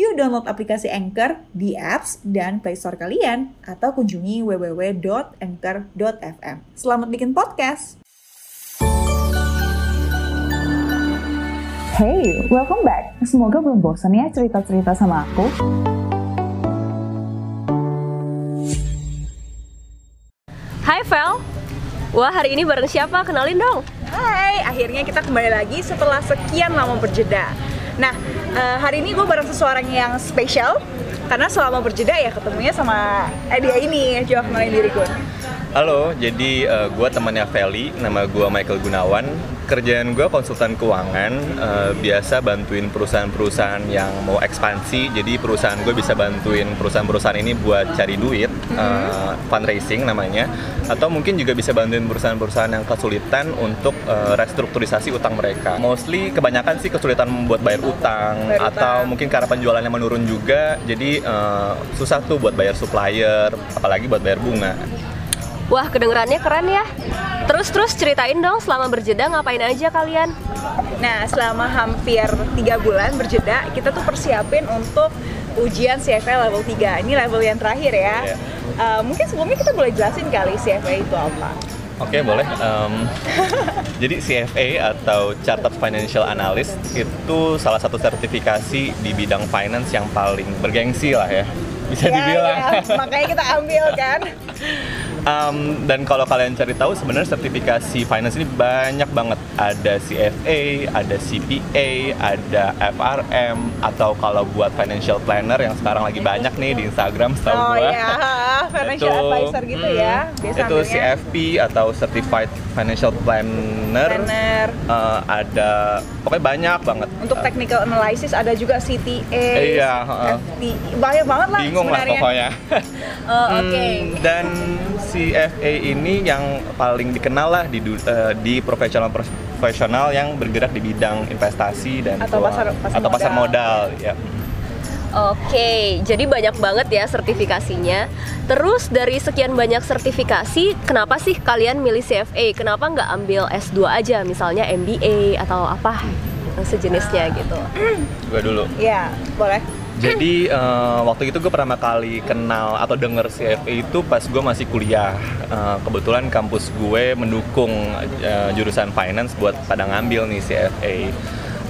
Yuk download aplikasi Anchor di apps dan Play Store kalian atau kunjungi www.anchor.fm. Selamat bikin podcast. Hey, welcome back. Semoga belum bosan ya cerita-cerita sama aku. Hai Vel, wah hari ini bareng siapa? Kenalin dong. Hai, akhirnya kita kembali lagi setelah sekian lama berjeda. Nah, eh, hari ini gue bareng seseorang yang spesial karena selama berjeda ya ketemunya sama eh, dia ini. Coba kenalin diri gue. Halo, jadi uh, gue temannya Feli, nama gue Michael Gunawan. Kerjaan gue konsultan keuangan, uh, biasa bantuin perusahaan-perusahaan yang mau ekspansi. Jadi perusahaan gue bisa bantuin perusahaan-perusahaan ini buat cari duit, uh, fundraising namanya. Atau mungkin juga bisa bantuin perusahaan-perusahaan yang kesulitan untuk uh, restrukturisasi utang mereka. Mostly kebanyakan sih kesulitan buat bayar utang, Bayar atau utang. mungkin karena penjualannya menurun juga. Jadi uh, susah tuh buat bayar supplier, apalagi buat bayar bunga. Wah kedengerannya keren ya. Terus terus ceritain dong selama berjeda ngapain aja kalian? Nah, selama hampir tiga bulan berjeda, kita tuh persiapin untuk ujian CFA level 3. Ini level yang terakhir ya. Iya. Eh, mungkin sebelumnya kita boleh jelasin kali CFA itu apa. Oke boleh. Em, jadi CFA atau Chartered Financial Analyst itu salah satu sertifikasi di bidang finance yang paling bergengsi lah ya, bisa Ya, dibilang. ya, makanya kita ambil kan. Em, dan kalau kalian cari tahu sebenarnya sertifikasi finance ini banyak banget. Ada CFA, ada CPA, ada FRM, atau kalau buat financial planner yang sekarang lagi banyak nih di Instagram setahu Oh gua. iya, financial Itu, advisor gitu hmm, ya. Biasa itu ambilnya. CFP atau Certified Financial Planner. Planner. Eh, ada pokoknya banyak banget. Untuk Eh, technical analysis ada juga CTA, Iya. FT, banyak banget lah bingung lah sebenarnya. pokoknya. Oh, Oke. Hmm, dan CFA ini yang paling dikenal lah di eh, di profesional profesional yang bergerak di bidang investasi dan Atau pasar- keuangan. pasar atau pasar modal. modal ya. Oke, jadi banyak banget ya sertifikasinya. Terus dari sekian banyak sertifikasi, kenapa sih kalian milih CFA? Kenapa nggak ambil S2 aja, misalnya MBA atau apa yang sejenisnya gitu? Gue dulu. Iya, boleh. Jadi eh, waktu itu gue pertama kali kenal atau denger CFA itu pas gue masih kuliah. Eh, kebetulan kampus gue mendukung eh, jurusan finance buat pada ngambil nih CFA.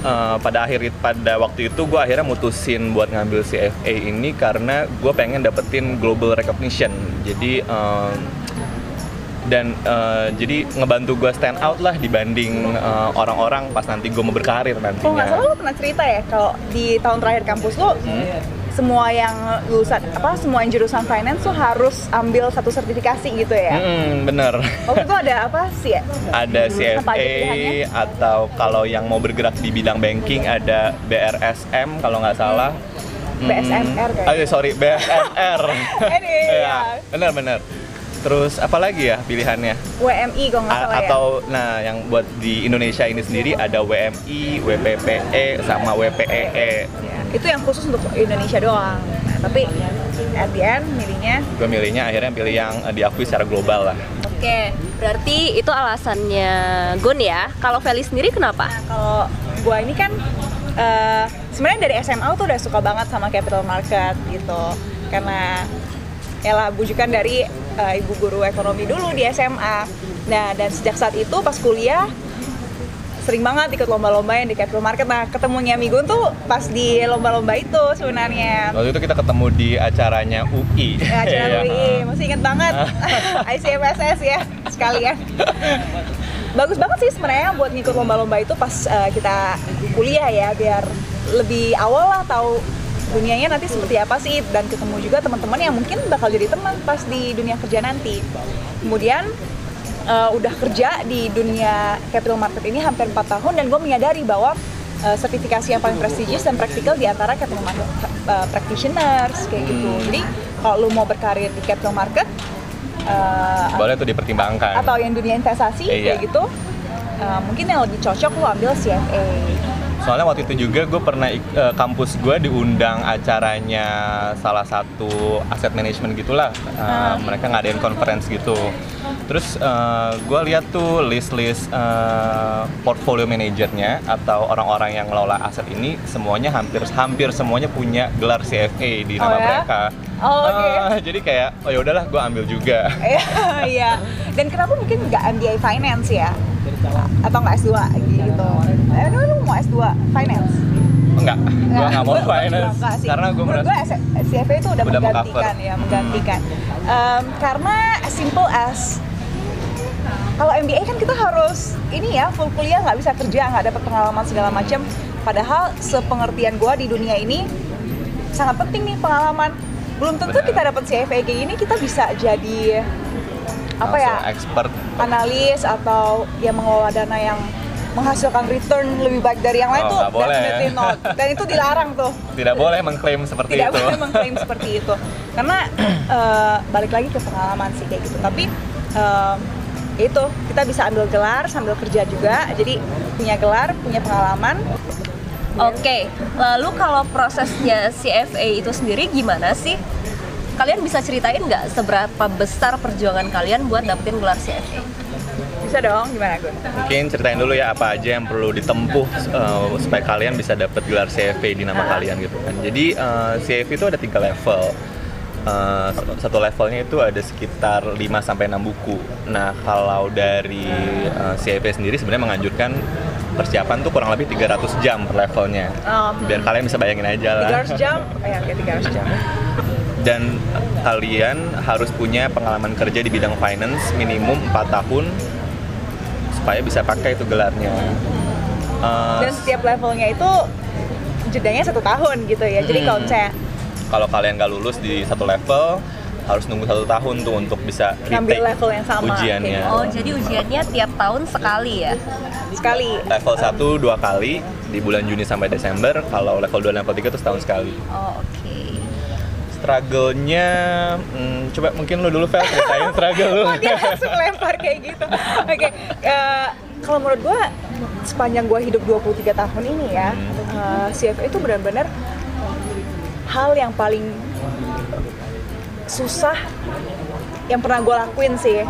Eh, pada akhir pada waktu itu gue akhirnya mutusin buat ngambil CFA ini karena gue pengen dapetin global recognition. Jadi eh, dan eh, jadi ngebantu gue stand out lah dibanding eh, orang-orang pas nanti gue mau berkarir nantinya. Kalau nggak salah lo pernah cerita ya kalau di tahun terakhir kampus lo semua yang lulusan apa semua yang jurusan finance tuh harus ambil satu sertifikasi gitu ya. Hmm, bener. Waktu itu ada apa sih ya? ada CFA atau kalau yang mau bergerak di bidang banking ada BRSM kalau nggak salah. Hmm. BSMR kayaknya. Oh sorry, BSMR. Ini, Iya, ya. benar-benar. Terus apa lagi ya pilihannya? WMI kalau nggak A- salah ya. atau nah yang buat di Indonesia ini sendiri ada WMI, WPPE sama WPEE. Ya, itu yang khusus untuk Indonesia doang. Nah, tapi at the end milihnya Gue milihnya akhirnya pilih yang eh, diakui secara global lah. Oke, berarti itu alasannya Gun ya. Kalau Feli sendiri kenapa? Nah, kalau gua ini kan eh, sebenarnya dari SMA tuh udah suka banget sama capital market gitu. Karena ya lah bujukan dari eh, ibu guru ekonomi dulu di SMA. Nah, dan sejak saat itu pas kuliah sering banget ikut lomba-lomba yang di capital market. Nah, ketemunya Migun tuh pas di lomba-lomba itu sebenarnya. Waktu itu kita ketemu di acaranya UI. Ya, acara Iya. UI, masih inget banget ICMSS ya sekalian. Bagus banget sih sebenarnya buat ngikut lomba-lomba itu pas uh, kita kuliah ya biar lebih awal lah tahu dunianya nanti seperti apa sih dan ketemu juga teman-teman yang mungkin bakal jadi teman pas di dunia kerja nanti. Kemudian uh, udah kerja di dunia capital market ini hampir 4 tahun dan gue menyadari bahwa uh, sertifikasi yang paling prestigious dan praktikal di antara capital market uh, practitioners kayak gitu. Hmm. Jadi kalau lu mau berkarir di capital market uh, Boleh tuh dipertimbangkan. atau yang dunia investasi Iya. kayak gitu, uh, mungkin yang lebih cocok lu ambil CFA. Soalnya waktu itu juga gue pernah ik- eh, kampus gue diundang acaranya salah satu aset management gitulah. Eh, Ah. Mereka ngadain conference gitu. Terus gue lihat tuh list-list eh, portfolio manajernya atau orang-orang yang ngelola aset ini semuanya hampir hampir semuanya punya gelar CFA di nama Oh ya? mereka. Oh, oke. Ah, jadi kayak oh ya udahlah gue ambil juga. Iya, iya. Dan kenapa mungkin nggak MBA Finance ya? Atau nggak S2 gitu? Eh, S2 Finance? Enggak, gue nggak mau finance sih. karena gue merasa gue CFA itu udah, Udah menggantikan ya, menggantikan. Em, karena as simple as kalau MBA kan kita harus ini ya full kuliah nggak bisa kerja nggak dapat pengalaman segala macam. Padahal sepengertian gue di dunia ini sangat penting nih pengalaman. Belum tentu Benar. kita dapat CFA kayak gini kita bisa jadi apa ya langsung expert analis atau yang mengelola dana yang menghasilkan return lebih baik dari yang lain Oh, tuh definitely not. Dan itu dilarang tuh. Tidak boleh mengklaim seperti tidak itu. boleh mengklaim seperti itu. Karena eh, balik lagi ke pengalaman sih kayak gitu. Tapi eh, itu kita bisa ambil gelar sambil kerja juga. Jadi punya gelar punya pengalaman. Oke, lalu kalau prosesnya CFA itu sendiri gimana sih? Kalian bisa ceritain nggak seberapa besar perjuangan kalian buat dapetin gelar CFA? Bisa dong gimana gue Mungkin ceritain dulu ya apa aja yang perlu ditempuh uh, supaya kalian bisa dapat gelar CFA di nama Ah. kalian gitu kan. Jadi uh, CFA itu ada tiga level. Uh, satu levelnya itu ada sekitar 5 sampai 6 buku. Nah, kalau dari uh, CFA sendiri sebenarnya menganjurkan persiapan tuh kurang lebih 300 jam per levelnya. Oh. Biar kalian bisa bayangin aja lah. 300 jam eh oke 300 jam Dan kalian harus punya pengalaman kerja di bidang finance minimum 4 tahun supaya bisa pakai itu gelarnya. Uh, dan setiap levelnya itu jedanya satu tahun gitu ya jadi Hmm. kalau saya kalau kalian nggak lulus di satu level harus nunggu satu tahun tuh untuk bisa Ngambil level yang sama, ujiannya kayak Oh, jadi ujiannya tiap tahun sekali ya? sekali level 1 dua kali di bulan Juni sampai Desember kalau level 2 level 3 tuh setahun sekali Oh, oke. Struggle-nya hmm, coba mungkin lu dulu Fel ceritain struggle lu Oh, dia langsung lempar kayak gitu. Oke, eh, kalau menurut gue sepanjang gue hidup 23 tahun ini ya, eh, CFA itu benar-benar hal yang paling susah yang pernah gue lakuin sih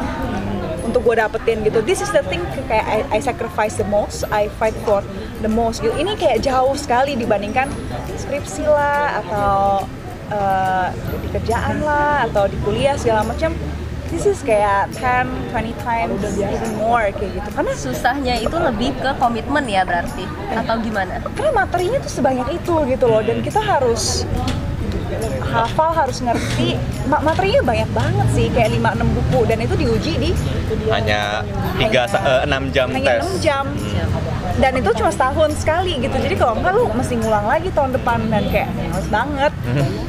untuk gue dapetin gitu. This is the thing kayak I, I sacrifice the most, I fight for the most gitu. Ini kayak jauh sekali dibandingkan skripsi lah atau eh, di kerjaan lah atau di kuliah segala macam. This is kayak 10, 20 times even more kayak gitu. Karena Susahnya itu lebih ke komitmen ya berarti? Atau gimana? karena materinya tuh sebanyak itu gitu loh dan kita harus hafal harus ngerti. Ma- materinya banyak banget sih kayak 5-6 buku. Dan itu diuji di hanya 3 6 jam hanya tes. 6 jam. Dan itu cuma setahun sekali gitu. Jadi kalau enggak lu mesti ngulang lagi tahun depan. Dan kayak males banget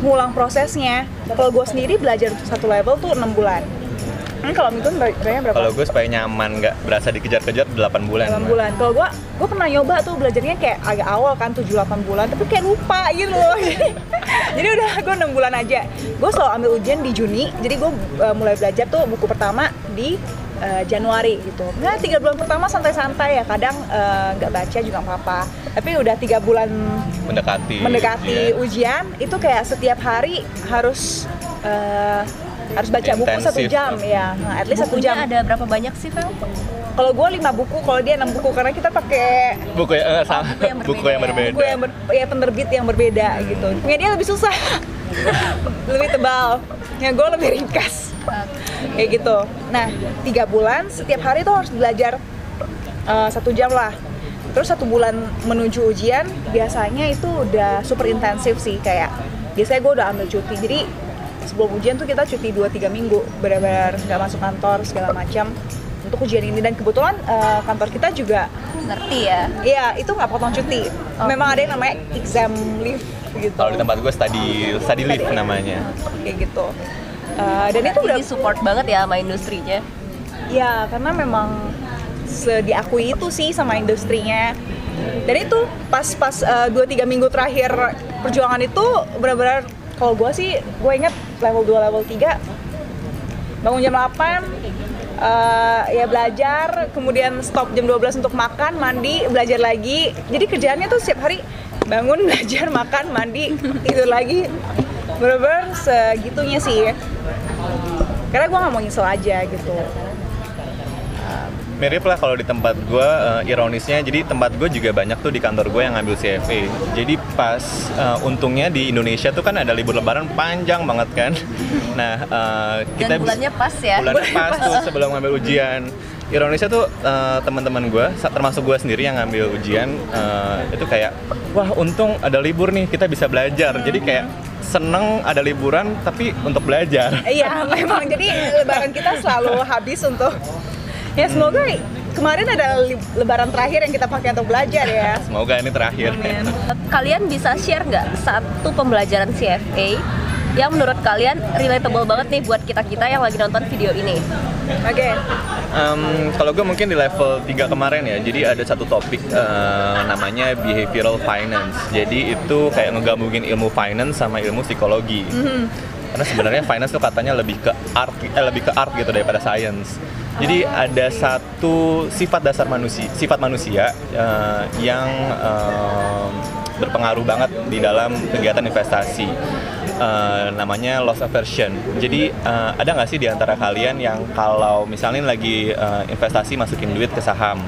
ngulang prosesnya. Kalau gue sendiri belajar satu level tuh 6 bulan. Ini kalau itu berarti berapa? kalau gue supaya nyaman nggak berasa dikejar-kejar 8 bulan. 8 bulan. Kalau gua gua pernah nyoba tuh belajarnya kayak agak awal kan 7 8 bulan, tapi kayak lupa gitu loh. jadi udah gua 6 bulan aja. Gua selalu ambil ujian di Juni. Jadi gua uh, mulai belajar tuh buku pertama di uh, Januari gitu. Nah, tiga bulan pertama santai-santai ya. Kadang uh, nggak baca juga nggak apa-apa. Tapi udah tiga bulan mendekati mendekati Iya. ujian itu kayak setiap hari harus uh, harus baca buku satu jam ya. Nah, at least satu Bukunya jam. ada berapa banyak sih, Fel? Kalau gue lima buku, kalau dia enam buku karena kita pakai buku yang eh, sama buku yang buku berbeda yang ya. berbeda buku yang ber, ya penerbit yang berbeda gitu. Punya dia lebih susah, lebih tebal. Ya gue lebih ringkas, kayak gitu. Nah tiga bulan setiap hari tuh harus belajar eh, satu jam lah. Terus satu bulan menuju ujian biasanya itu udah super intensif sih kayak biasanya gue udah ambil cuti jadi sebelum ujian tuh kita cuti 2-3 minggu benar-benar nggak masuk kantor segala macam untuk ujian ini dan kebetulan eh, kantor kita juga Ngerti ya? Iya, itu nggak potong cuti. Memang ada yang namanya exam leave gitu. kalau di tempat gue study study leave namanya Kayak gitu. Uh, dan itu udah support banget ya sama industrinya. ya karena memang diakui itu sih sama industrinya dan itu pas pas eh, dua tiga minggu terakhir perjuangan itu benar-benar kalau gue sih gue inget level 2 level 3 bangun jam 8 eh, ya belajar kemudian stop jam 12 untuk makan mandi belajar lagi. Jadi kerjaannya tuh setiap hari bangun belajar makan mandi tidur lagi. Bener-bener segitunya sih. Karena gue nggak mau nyesel aja gitu mirip lah kalau di tempat gue uh, ironisnya. Jadi tempat gue juga banyak tuh di kantor gue yang ngambil CFA jadi pas uh, untungnya di Indonesia tuh kan ada libur lebaran panjang banget kan. Nah uh, kita Dan bulannya pas ya. bulannya pas tuh sebelum ngambil ujian. Ironisnya tuh uh, teman-teman gue termasuk gue sendiri yang ngambil ujian uh, itu kayak wah untung ada libur nih kita bisa belajar. Jadi kayak seneng ada liburan tapi untuk belajar. Iya memang. Jadi lebaran kita selalu habis untuk ya semoga kemarin ada lebaran terakhir yang kita pakai untuk belajar ya semoga ini terakhir Amin. Kalian bisa share nggak satu pembelajaran CFA yang menurut kalian relatable banget nih buat kita-kita yang lagi nonton video ini? oke Um, kalau gue mungkin di level 3 kemarin ya, jadi ada satu topik uh, namanya behavioral finance. Jadi itu kayak ngegabungin ilmu finance sama ilmu psikologi. Karena sebenarnya finance tuh katanya lebih ke art, eh, lebih ke art gitu daripada science. Jadi ada satu sifat dasar manusia, sifat manusia uh, yang um, berpengaruh banget di dalam kegiatan investasi. Uh, namanya loss aversion. Jadi uh, ada nggak sih di antara kalian yang kalau misalnya lagi uh, investasi masukin duit ke saham,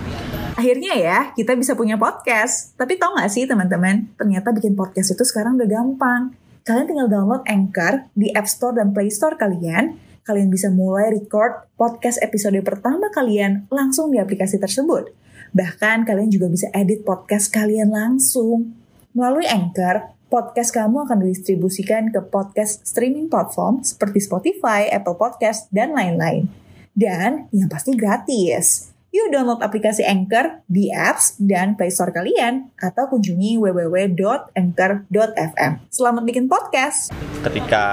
Akhirnya ya, kita bisa punya podcast. Tapi tau gak sih teman-teman, ternyata bikin podcast itu sekarang udah gampang. Kalian tinggal download Anchor di App Store dan Play Store kalian. Kalian bisa mulai record podcast episode pertama kalian langsung di aplikasi tersebut. Bahkan kalian juga bisa edit podcast kalian langsung. Melalui Anchor, podcast kamu akan didistribusikan ke podcast streaming platform seperti Spotify, Apple Podcast, dan lain-lain. Dan yang pasti gratis. Yuk download aplikasi Anchor di apps dan Play Store kalian atau kunjungi www.anchor.fm. Selamat bikin podcast. ketika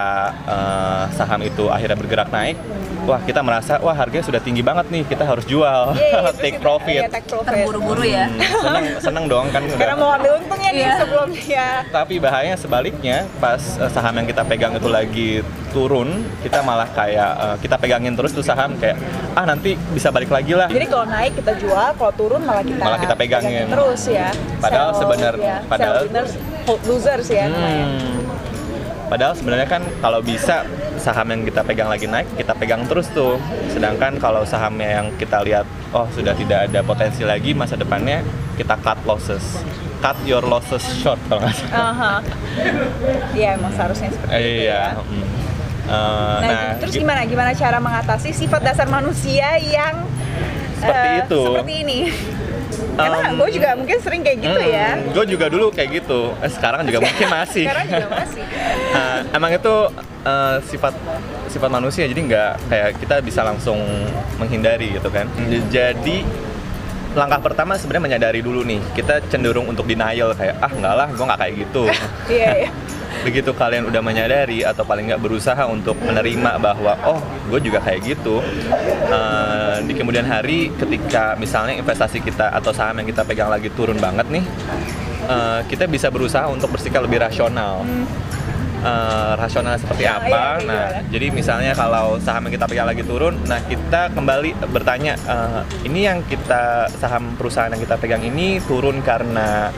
uh, saham itu akhirnya bergerak naik, wah kita merasa wah harganya sudah tinggi banget nih, kita harus jual, take profit. Iya, take profit. Terburu-buru ya. Hmm, seneng seneng dong kan Karena udah. mau ambil untungnya nih Iya. sebelum dia Tapi bahayanya sebaliknya, pas uh, saham yang kita pegang itu lagi turun, kita malah kayak uh, kita pegangin terus tuh saham kayak ah nanti bisa balik lagi lah. Jadi kalau naik kita jual, kalau turun malah kita Malah kita pegangin. terus ya. Padahal Sell- sebenar- ya, padahal- sell winners, hold losers ya. Hmm. Padahal sebenarnya kan kalau bisa saham yang kita pegang lagi naik, kita pegang terus tuh. Sedangkan kalau sahamnya yang kita lihat, oh sudah tidak ada potensi lagi masa depannya, kita cut losses. Cut your losses short kalau nggak salah. Aha. Iya emang seharusnya seperti itu Iya. ya. mm. Eh, Nah, terus gi- gimana gimana cara mengatasi sifat dasar manusia yang Seperti eh, itu. Seperti ini. Karena Em, gue juga mungkin sering kayak gitu ya. Gue juga dulu kayak gitu. Eh, sekarang juga mungkin masih. Sekarang juga masih. Eh, emang itu eh, sifat sifat manusia jadi nggak kayak kita bisa langsung menghindari gitu kan jadi langkah pertama sebenarnya menyadari dulu nih kita cenderung untuk denial kayak ah nggak lah gue nggak kayak gitu Iya, iya. Begitu kalian udah menyadari atau paling nggak berusaha untuk menerima bahwa oh gue juga kayak gitu eh, di kemudian hari ketika misalnya investasi kita atau saham yang kita pegang lagi turun banget nih eh, kita bisa berusaha untuk bersikap lebih rasional. Eh, rasional seperti Ah, apa? iya, nah gimana? jadi misalnya kalau saham yang kita pegang lagi turun nah kita kembali bertanya eh, ini yang kita saham perusahaan yang kita pegang ini turun karena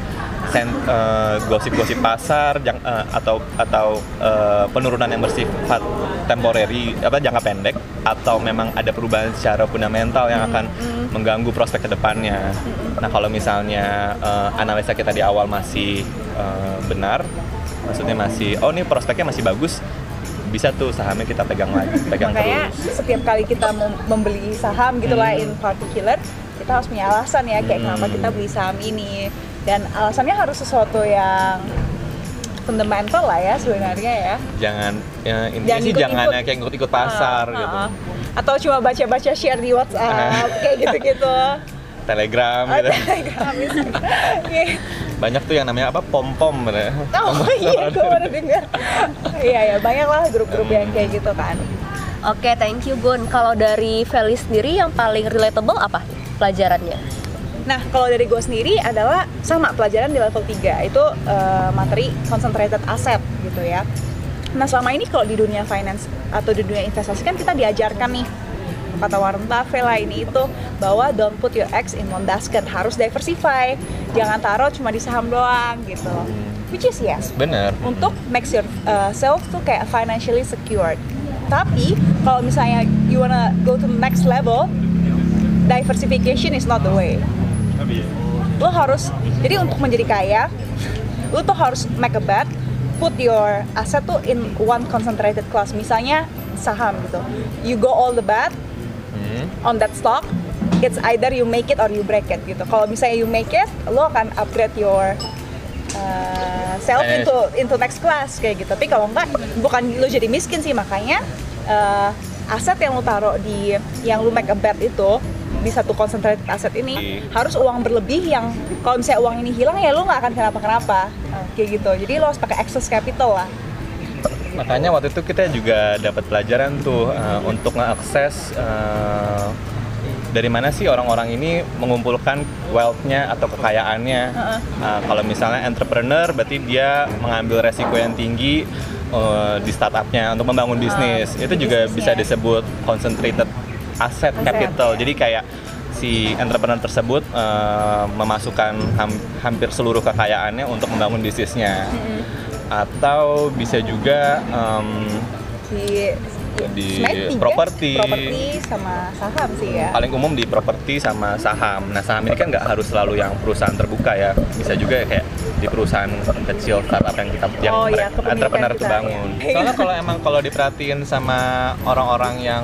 eh, gosip-gosip pasar jang- eh, atau atau eh, penurunan yang bersifat temporary apa jangka pendek atau memang ada perubahan secara fundamental yang akan mengganggu prospek ke depannya. Nah kalau misalnya eh, analisa kita di awal masih eh, benar, maksudnya masih oh ini prospeknya masih bagus, bisa tuh sahamnya kita pegang lagi, pegang Makanya terus. setiap kali kita mem- membeli saham gitu lah Hmm. in particular, kita harus punya alasan ya kayak Hmm. kenapa kita beli saham ini. Dan alasannya harus sesuatu yang fundamental lah ya sebenarnya ya. Jangan ya, intinya Jangan sih ikut-ikut. jangan ya kayak ikut-ikut pasar Ah, gitu. ah, ah. Atau cuma baca-baca share di WhatsApp kayak gitu-gitu. Telegram Oh, gitu. Telegram itu. Iya. Banyak tuh yang namanya apa pom-pom bener. Oh iya, gue baru dengar. Iya ya, banyak lah grup-grup yang kayak gitu kan. Oke, thank you Gun. Kalau dari Feli sendiri yang paling relatable apa pelajarannya? Nah, kalau dari gue sendiri adalah sama pelajaran di level 3 itu eh, materi concentrated asset gitu ya. Nah, selama ini kalau di dunia finance atau di dunia investasi kan kita diajarkan nih kata Warren Buffett lah ini itu bahwa don't put your eggs in one basket harus diversify jangan taruh cuma di saham doang gitu which is yes Bener. untuk make yourself tuh kayak financially secured. Tapi kalau misalnya you wanna go to the next level, diversification is not the way. Lo harus jadi untuk menjadi kaya, lo tuh harus make a bet, put your asset tuh in one concentrated class. Misalnya saham gitu, you go all the bet Hmm. on that stock. It's either you make it or you break it gitu. Kalau misalnya you make it, lo akan upgrade your uh, self Finance. into into next class kayak gitu. Tapi kalau enggak, bukan lo jadi miskin sih makanya uh, aset yang lo taruh di yang lo make a bet itu di satu concentrated aset ini Iya. harus uang berlebih yang kalau misalnya uang ini hilang ya lo nggak akan kenapa-kenapa Uh, kayak gitu. Jadi lo harus pakai excess capital lah. Makanya waktu itu kita juga dapat pelajaran tuh uh, untuk mengakses uh, dari mana sih orang-orang ini mengumpulkan wealth-nya atau kekayaannya. Uh, kalau misalnya entrepreneur berarti dia mengambil resiko yang tinggi uh, di startupnya untuk membangun bisnis. Itu juga bisa disebut concentrated Aset, capital. ya. Jadi kayak si entrepreneur tersebut uh, memasukkan ham- hampir seluruh kekayaannya untuk membangun bisnisnya. Atau bisa juga um, Di Di properti. properti sama saham sih ya. paling umum di properti sama saham. Nah saham ini kan nggak harus selalu yang perusahaan terbuka ya, bisa juga kayak di perusahaan kecil startup yang kita yang Oh, iya, kepemilikan entrepreneur kita, itu bangun. ya. Soalnya kalau emang kalau diperhatiin sama orang-orang yang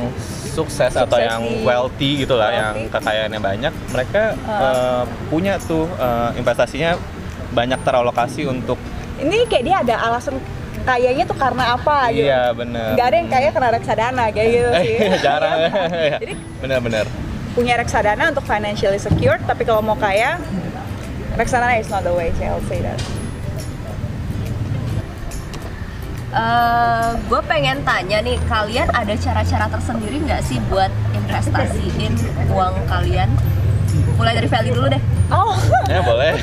sukses, atau Sukses yang di- wealthy gitu lah, yang wealthy. kekayaannya banyak, mereka Uh. eh, punya tuh eh, investasinya banyak teralokasi untuk Ini kayak dia ada alasan kayaknya tuh karena apa gitu. iya bener. Gak ada yang kaya kena reksadana kayak gitu sih. Jarang. Jadi Bener-bener. punya reksadana untuk financially secured, tapi kalau mau kaya, reksadana is not the way I'll say that. Gue pengen tanya nih, kalian ada cara-cara tersendiri nggak sih buat investasiin uang kalian? Mulai dari Feli dulu deh. Oh, Ya boleh.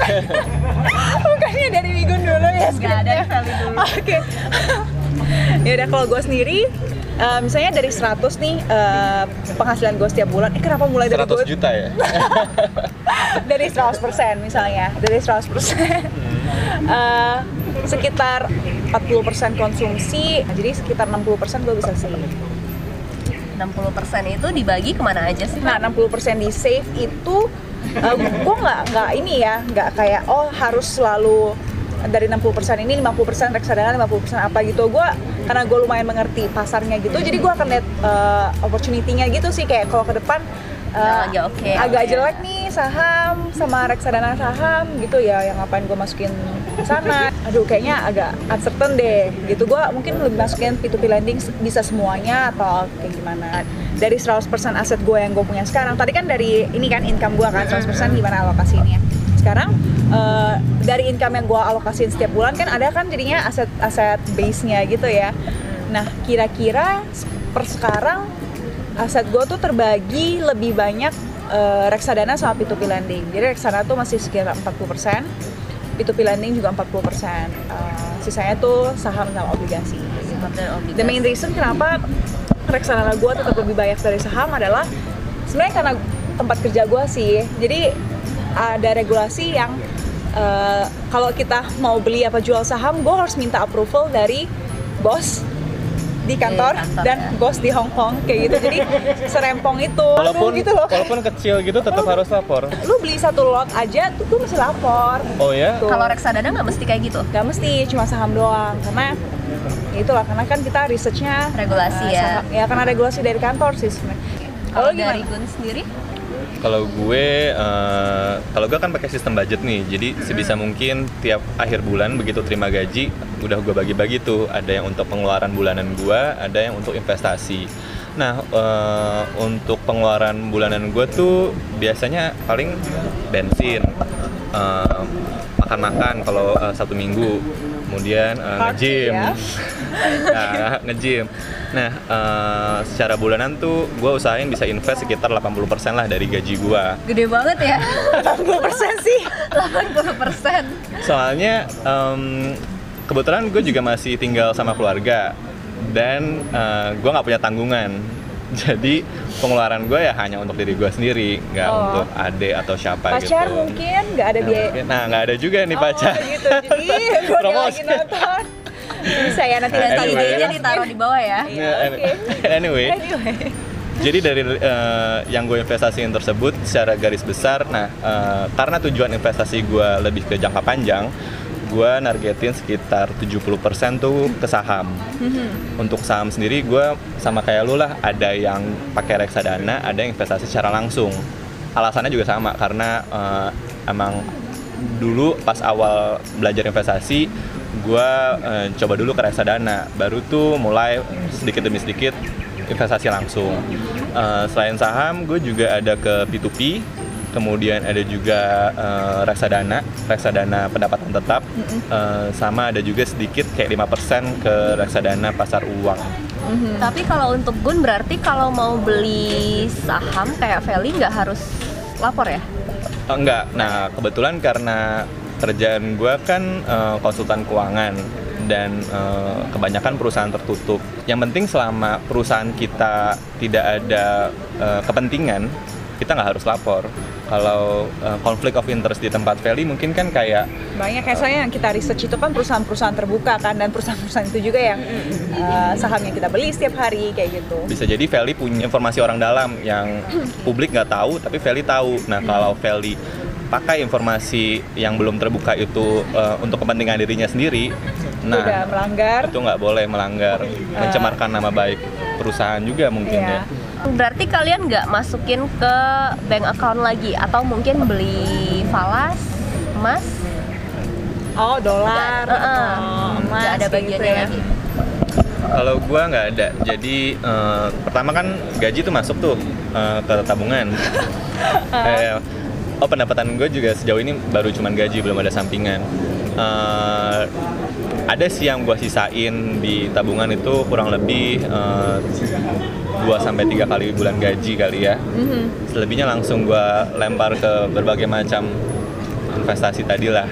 bukannya dari Wigun dulu ya Nggak ada? Feli dulu. Oke. ya udah kalau gue sendiri, eh, misalnya dari 100 nih eh, penghasilan gue setiap bulan, eh kenapa mulai dari 100 gue? juta ya. dari 100% misalnya dari 100% Eh, sekitar 40% konsumsi jadi sekitar 60% gue bisa save 60% itu dibagi ke mana aja sih? nah 60% di save itu uh, gue nggak nggak ini ya nggak kayak oh harus selalu dari 60% ini 50% reksadana 50% apa gitu gue karena gue lumayan mengerti pasarnya gitu jadi gue akan lihat uh, opportunity-nya gitu sih kayak kalau ke depan uh, lagi oke, agak oke. jelek nih saham sama reksadana saham gitu ya yang ngapain gue masukin sana aduh kayaknya agak uncertain deh. Gitu gue mungkin lebih masukin P2P lending bisa semuanya atau kayak gimana. Dari 100% aset gue yang gue punya sekarang tadi kan dari ini kan income gue kan 100% gimana alokasinya. Sekarang eh, dari income yang gue alokasiin setiap bulan kan ada kan jadinya aset aset base nya gitu ya. Nah kira-kira per sekarang aset gue tuh terbagi lebih banyak eh, reksadana sama P2P lending. Jadi reksadana tuh masih sekitar 40%, P2P lending juga 40%. Eh, sisanya tuh saham sama obligasi. The main reason kenapa reksadana gue tetap lebih banyak dari saham adalah sebenarnya karena tempat kerja gue sih. Jadi ada regulasi yang eh, kalau kita mau beli apa jual saham, gue harus minta approval dari bos di kantor, kantor, dan ya. bos di Hong Kong kayak gitu. Jadi serempong itu. Walaupun gitu loh. walaupun kecil gitu tetap harus lapor. Lu beli satu lot aja tuh gue mesti lapor. Oh ya? Tuh. Kalau reksadana nggak mesti kayak gitu. Gak mesti cuma saham doang karena ya itulah karena kan kita researchnya Regulasi eh, ya. saham- ya karena regulasi dari kantor sih sebenarnya. Kalau dari? Gun sendiri? Kalau gue, eh, kalau gue kan pakai sistem budget nih, jadi sebisa mungkin tiap akhir bulan begitu terima gaji, udah gue bagi-bagi tuh. Ada yang untuk pengeluaran bulanan gue, ada yang untuk investasi. Nah, eh, untuk pengeluaran bulanan gue tuh biasanya paling bensin, eh, makan-makan kalau eh, satu minggu, kemudian uh, nge-gym. ya. nah, nge-gym. Nah, uh, secara bulanan tuh gue usahain bisa invest sekitar 80% lah dari gaji gue. Gede banget ya, 80% sih. 80% Soalnya em, kebetulan gue juga masih tinggal sama keluarga dan gue nggak punya tanggungan. Jadi pengeluaran gue ya hanya untuk diri gue sendiri, nggak Oh. untuk adik atau siapa gitu. Pacar mungkin nggak ada biaya. Nah, nggak ada juga nih pacar. Oh gitu. Jadi gue lagi nonton. Bisa ya nanti Nah, nanti anyway. IG-nya ditaruh di bawah ya. Iya, Nah, oke. anyway, Anyway. jadi dari eh, yang gue investasiin tersebut secara garis besar, nah eh, karena tujuan investasi gue lebih ke jangka panjang, gue nargetin sekitar 70% tuh ke saham. Untuk saham sendiri gue sama kayak lu lah, ada yang pakai reksadana, ada yang investasi secara langsung. Alasannya juga sama karena eh, emang dulu pas awal belajar investasi, gue eh, coba dulu ke reksadana, baru tuh mulai sedikit demi sedikit investasi langsung. Eh, selain saham, gue juga ada ke P2P, kemudian ada juga eh, reksadana, reksadana pendapatan tetap, eh, sama ada juga sedikit kayak 5% ke reksadana pasar uang. Tapi kalau untuk Gun berarti kalau mau beli saham kayak Feli nggak harus lapor ya? Eh, enggak, nah kebetulan karena kerjaan gue kan eh, konsultan keuangan dan eh, kebanyakan perusahaan tertutup. Yang penting selama perusahaan kita tidak ada eh, kepentingan, kita nggak harus lapor. Kalau eh, konflik of interest di tempat Feli mungkin kan kayak Banyak kayak soalnya yang kita research itu kan perusahaan-perusahaan terbuka kan dan perusahaan-perusahaan itu juga yang uh, saham yang kita beli setiap hari kayak gitu. bisa jadi Feli punya informasi orang dalam yang publik nggak tahu tapi Feli tahu nah kalau Feli pakai informasi yang belum terbuka itu eh, untuk kepentingan dirinya sendiri Udah nah melanggar. itu nggak boleh melanggar mencemarkan nama baik perusahaan juga mungkin Iya. ya Berarti kalian nggak masukin ke bank account lagi atau mungkin beli falas, emas? Oh, dolar, Nggak- uh-uh. oh, emas, ada kayak bagiannya gitu ya. lagi. kalau gua nggak ada jadi eh, pertama kan gaji tuh masuk tuh eh, ke tabungan Eh, oh pendapatan gue juga sejauh ini baru cuman gaji belum ada sampingan Eh, ada sih yang gue sisain di tabungan itu kurang lebih eh, 2 sampai tiga kali bulan gaji kali ya. Mhm. selebihnya langsung gue lempar ke berbagai macam investasi tadi lah.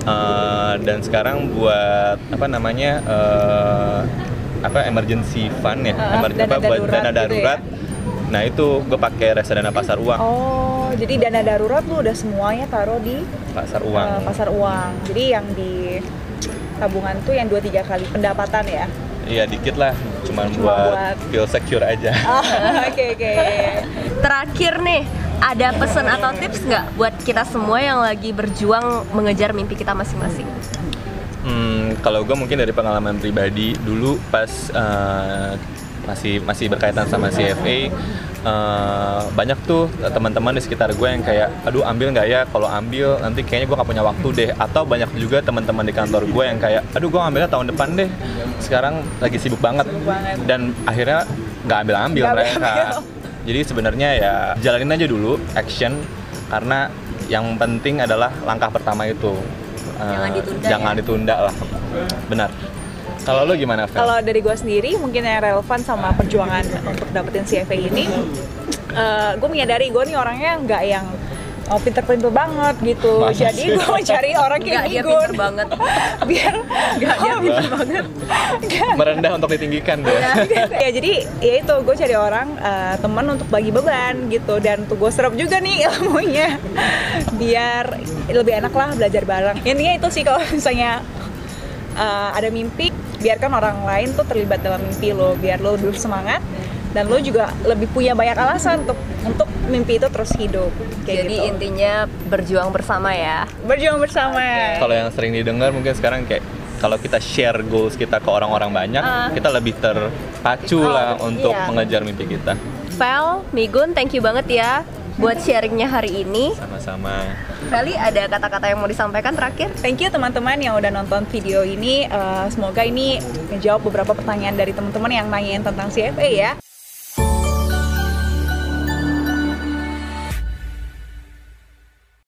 Eh, dan sekarang buat apa namanya eh, apa emergency fund ya? Ah, Emer- dana apa, buat darurat dana gitu ya? darurat. Nah itu gue pakai reksadana pasar uang. Oh, jadi dana darurat lu udah semuanya taruh di pasar uang. uh, pasar uang. Jadi yang di tabungan tuh yang 2-3 kali pendapatan ya. iya dikit lah cuman Cuma buat, buat- feel secure aja Oh, Oke, oke. Terakhir nih, ada pesan atau tips nggak buat kita semua yang lagi berjuang mengejar mimpi kita masing-masing? Hmm, kalau gue mungkin dari pengalaman pribadi dulu pas eh, masih masih berkaitan sama CFA eh, banyak tuh teman-teman di sekitar gue yang kayak aduh ambil nggak ya? Kalau ambil nanti kayaknya gue nggak punya waktu deh. Atau banyak juga teman-teman di kantor gue yang kayak aduh gue ambilnya tahun depan deh. Sekarang lagi sibuk banget, banget. dan akhirnya nggak ambil-ambil Nggak mereka. jadi sebenarnya ya jalanin aja dulu action. Karena yang penting adalah langkah pertama itu. Eh, Jangan ditunda jangan ya? ditunda lah. Benar kalau lo gimana Fel? Kalau dari gue sendiri mungkin yang relevan sama perjuangan untuk dapetin CFA ini, gue menyadari gue nih orangnya nggak yang oh, pinter-pinter banget gitu. Masa Jadi gue mencari orang kayak Nggak, dia pinter banget. Biar nggak dia pinter banget. Nggak. merendah untuk ditinggikan deh ya jadi ya itu gue cari orang eh, teman untuk bagi beban gitu dan tuh gue serap juga nih ilmunya biar lebih enak lah belajar bareng intinya itu sih kalau misalnya eh, ada mimpi biarkan orang lain tuh terlibat dalam mimpi lo biar lo dulu semangat dan lo juga lebih punya banyak alasan untuk untuk mimpi itu terus hidup kayak Jadi gitu intinya berjuang bersama ya. berjuang bersama kalau yang sering didengar mungkin sekarang kayak kalau kita share goals kita ke orang-orang banyak Ah. kita lebih terpacu Oh, lah untuk iya. mengejar mimpi kita Vel, Migun, thank you banget ya buat sharingnya hari ini. sama-sama Feli ada kata-kata yang mau disampaikan terakhir? Thank you teman-teman yang udah nonton video ini. Eh, semoga ini menjawab beberapa pertanyaan dari teman-teman yang nanyain tentang CFA ya.